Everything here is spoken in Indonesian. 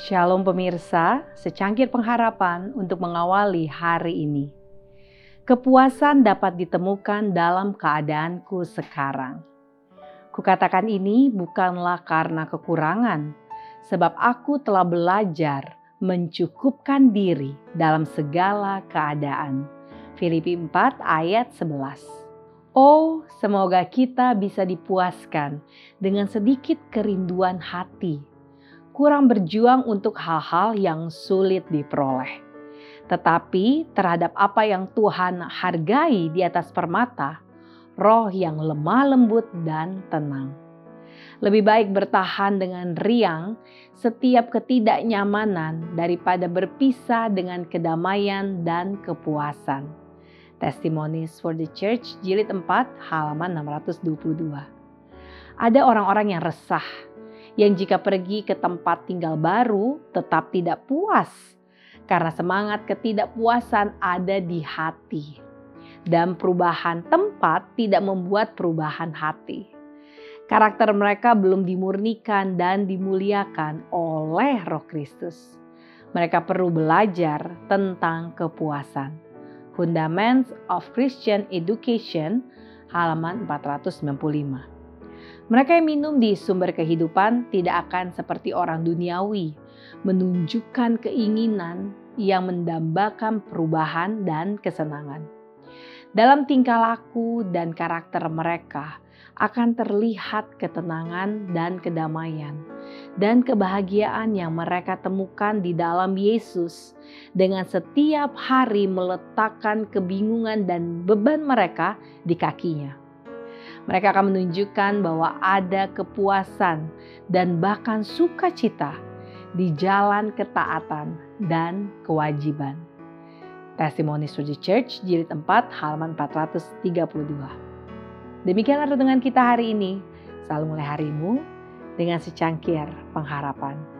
Shalom pemirsa, secangkir pengharapan untuk mengawali hari ini. Kepuasan dapat ditemukan dalam keadaanku sekarang. Kukatakan ini bukanlah karena kekurangan, sebab aku telah belajar mencukupkan diri dalam segala keadaan. Filipi 4 ayat 11. Oh, semoga kita bisa dipuaskan dengan sedikit kerinduan hati kurang berjuang untuk hal-hal yang sulit diperoleh. Tetapi terhadap apa yang Tuhan hargai di atas permata, roh yang lemah lembut dan tenang. Lebih baik bertahan dengan riang setiap ketidaknyamanan daripada berpisah dengan kedamaian dan kepuasan. Testimonies for the Church jilid 4 halaman 622. Ada orang-orang yang resah yang jika pergi ke tempat tinggal baru tetap tidak puas karena semangat ketidakpuasan ada di hati. Dan perubahan tempat tidak membuat perubahan hati. Karakter mereka belum dimurnikan dan dimuliakan oleh Roh Kristus. Mereka perlu belajar tentang kepuasan. Fundaments of Christian Education halaman 495. Mereka yang minum di sumber kehidupan tidak akan seperti orang duniawi, menunjukkan keinginan yang mendambakan perubahan dan kesenangan. Dalam tingkah laku dan karakter mereka akan terlihat ketenangan dan kedamaian dan kebahagiaan yang mereka temukan di dalam Yesus dengan setiap hari meletakkan kebingungan dan beban mereka di kakinya. Mereka akan menunjukkan bahwa ada kepuasan dan bahkan sukacita di jalan ketaatan dan kewajiban. Testimoni Suji Church jilid 4 halaman 432. Demikianlah renungan kita hari ini. Selalu mulai harimu dengan secangkir pengharapan.